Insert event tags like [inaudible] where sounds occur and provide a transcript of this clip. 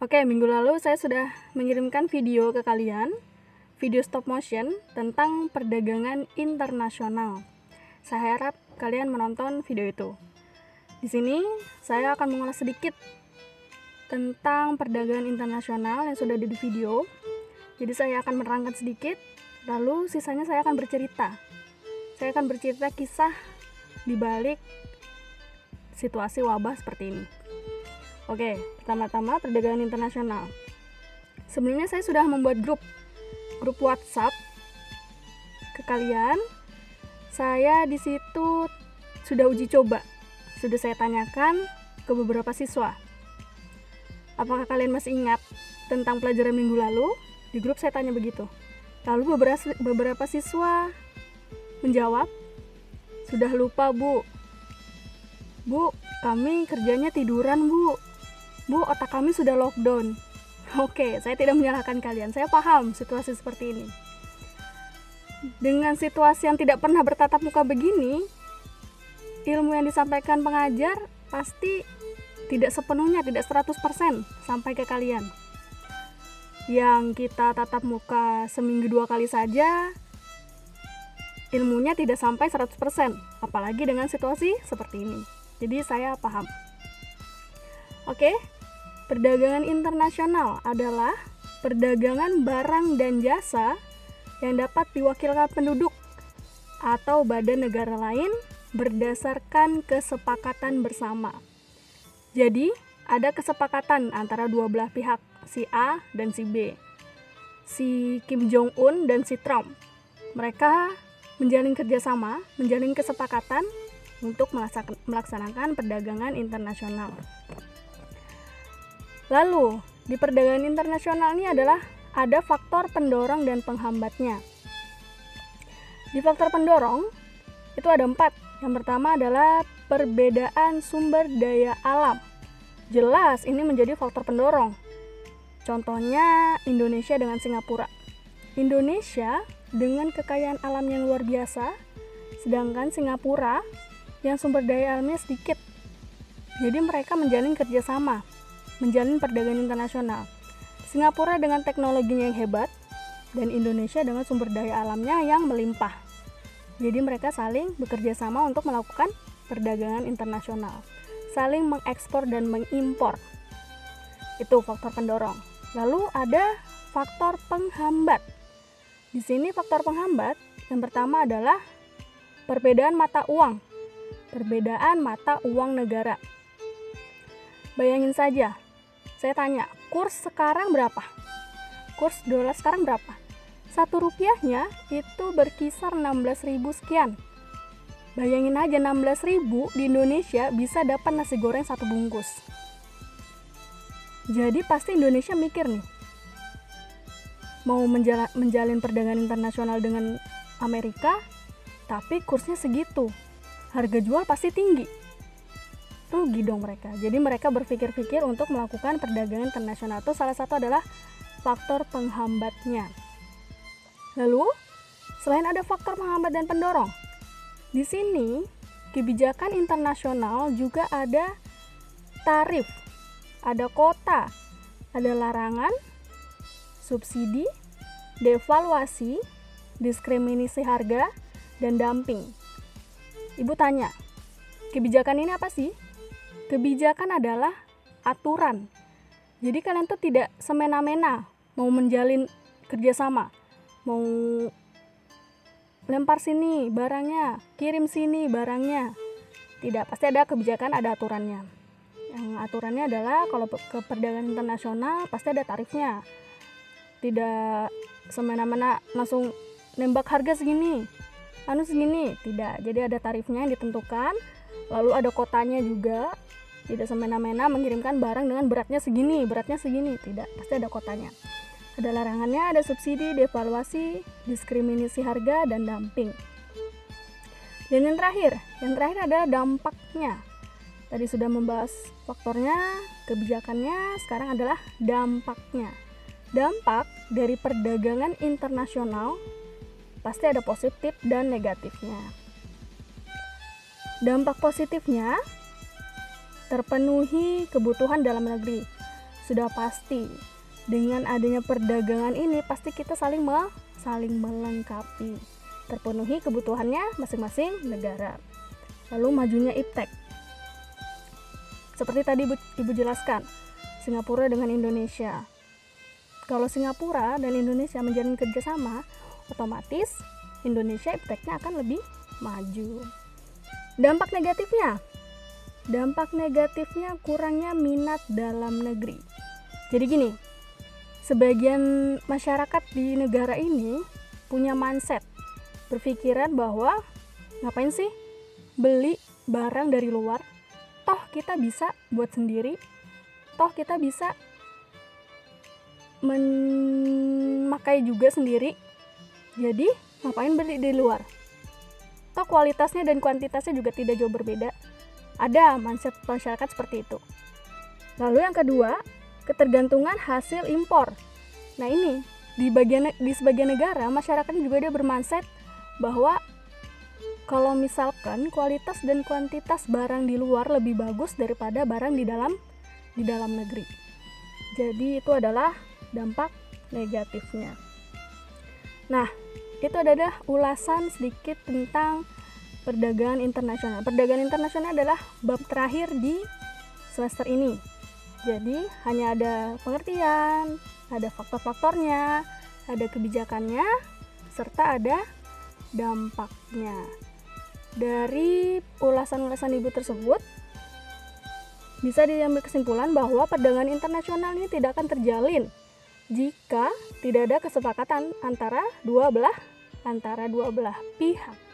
Oke, minggu lalu saya sudah mengirimkan video ke kalian, video stop motion tentang perdagangan internasional. Saya harap kalian menonton video itu. Di sini saya akan mengulas sedikit tentang perdagangan internasional yang sudah ada di video. Jadi saya akan menerangkan sedikit, lalu sisanya saya akan bercerita. Saya akan bercerita kisah di balik situasi wabah seperti ini. Oke, pertama-tama perdagangan internasional. Sebelumnya saya sudah membuat grup grup WhatsApp ke kalian. Saya di situ sudah uji coba. Sudah saya tanyakan ke beberapa siswa. Apakah kalian masih ingat tentang pelajaran minggu lalu? Di grup saya tanya begitu. Lalu beberapa, beberapa siswa menjawab, "Sudah lupa, Bu." Bu, kami kerjanya tiduran, Bu. Bu, otak kami sudah lockdown. [laughs] Oke, saya tidak menyalahkan kalian. Saya paham situasi seperti ini. Dengan situasi yang tidak pernah bertatap muka begini, ilmu yang disampaikan pengajar pasti tidak sepenuhnya, tidak 100% sampai ke kalian. Yang kita tatap muka seminggu dua kali saja, ilmunya tidak sampai 100%, apalagi dengan situasi seperti ini. Jadi saya paham. Oke, Perdagangan internasional adalah perdagangan barang dan jasa yang dapat diwakilkan penduduk atau badan negara lain berdasarkan kesepakatan bersama. Jadi, ada kesepakatan antara dua belah pihak, si A dan si B. Si Kim Jong Un dan si Trump. Mereka menjalin kerjasama, menjalin kesepakatan untuk melaksanakan perdagangan internasional. Lalu, di perdagangan internasional ini adalah ada faktor pendorong dan penghambatnya. Di faktor pendorong, itu ada empat. Yang pertama adalah perbedaan sumber daya alam. Jelas ini menjadi faktor pendorong. Contohnya Indonesia dengan Singapura. Indonesia dengan kekayaan alam yang luar biasa, sedangkan Singapura yang sumber daya alamnya sedikit. Jadi mereka menjalin kerjasama menjalin perdagangan internasional. Singapura dengan teknologinya yang hebat dan Indonesia dengan sumber daya alamnya yang melimpah. Jadi mereka saling bekerja sama untuk melakukan perdagangan internasional, saling mengekspor dan mengimpor. Itu faktor pendorong. Lalu ada faktor penghambat. Di sini faktor penghambat yang pertama adalah perbedaan mata uang. Perbedaan mata uang negara. Bayangin saja, saya tanya, kurs sekarang berapa? Kurs dolar sekarang berapa? Satu rupiahnya itu berkisar 16.000 sekian. Bayangin aja 16.000 di Indonesia bisa dapat nasi goreng satu bungkus. Jadi pasti Indonesia mikir nih, mau menjala, menjalin perdagangan internasional dengan Amerika, tapi kursnya segitu. Harga jual pasti tinggi rugi dong mereka. Jadi mereka berpikir-pikir untuk melakukan perdagangan internasional itu salah satu adalah faktor penghambatnya. Lalu, selain ada faktor penghambat dan pendorong, di sini kebijakan internasional juga ada tarif, ada kota, ada larangan, subsidi, devaluasi, diskriminasi harga, dan dumping. Ibu tanya, kebijakan ini apa sih? Kebijakan adalah aturan. Jadi kalian tuh tidak semena-mena mau menjalin kerjasama, mau lempar sini barangnya, kirim sini barangnya. Tidak, pasti ada kebijakan, ada aturannya. Yang aturannya adalah kalau ke perdagangan internasional pasti ada tarifnya. Tidak semena-mena langsung nembak harga segini, anu segini, tidak. Jadi ada tarifnya yang ditentukan, lalu ada kotanya juga, tidak semena-mena mengirimkan barang dengan beratnya segini, beratnya segini, tidak, pasti ada kotanya. Ada larangannya, ada subsidi, devaluasi, diskriminasi harga, dan dumping. Dan yang terakhir, yang terakhir adalah dampaknya. Tadi sudah membahas faktornya, kebijakannya, sekarang adalah dampaknya. Dampak dari perdagangan internasional pasti ada positif dan negatifnya. Dampak positifnya terpenuhi kebutuhan dalam negeri. sudah pasti dengan adanya perdagangan ini pasti kita saling me saling melengkapi. Terpenuhi kebutuhannya masing-masing negara. Lalu majunya iptek seperti tadi Ibu, Ibu jelaskan Singapura dengan Indonesia. Kalau Singapura dan Indonesia menjalin kerjasama otomatis Indonesia ipteknya akan lebih maju dampak negatifnya? Dampak negatifnya kurangnya minat dalam negeri. Jadi gini sebagian masyarakat di negara ini punya mindset berpikiran bahwa ngapain sih beli barang dari luar? Toh kita bisa buat sendiri toh kita bisa memakai juga sendiri. Jadi ngapain beli di luar toh kualitasnya dan kuantitasnya juga tidak jauh berbeda ada mindset masyarakat seperti itu lalu yang kedua ketergantungan hasil impor. Nah ini di bagian di sebagian negara masyarakat juga ada bermindset bahwa kalau misalkan kualitas dan kuantitas barang di luar lebih bagus daripada barang di dalam di dalam negeri. Jadi itu adalah dampak negatifnya. Nah, itu adalah ulasan sedikit tentang perdagangan internasional. Perdagangan internasional adalah bab terakhir di semester ini. Jadi hanya ada pengertian, ada faktor-faktornya, ada kebijakannya, serta ada dampaknya. Dari ulasan-ulasan ibu tersebut, bisa diambil kesimpulan bahwa perdagangan internasional ini tidak akan terjalin jika tidak ada kesepakatan antara dua belah antara dua belah pihak.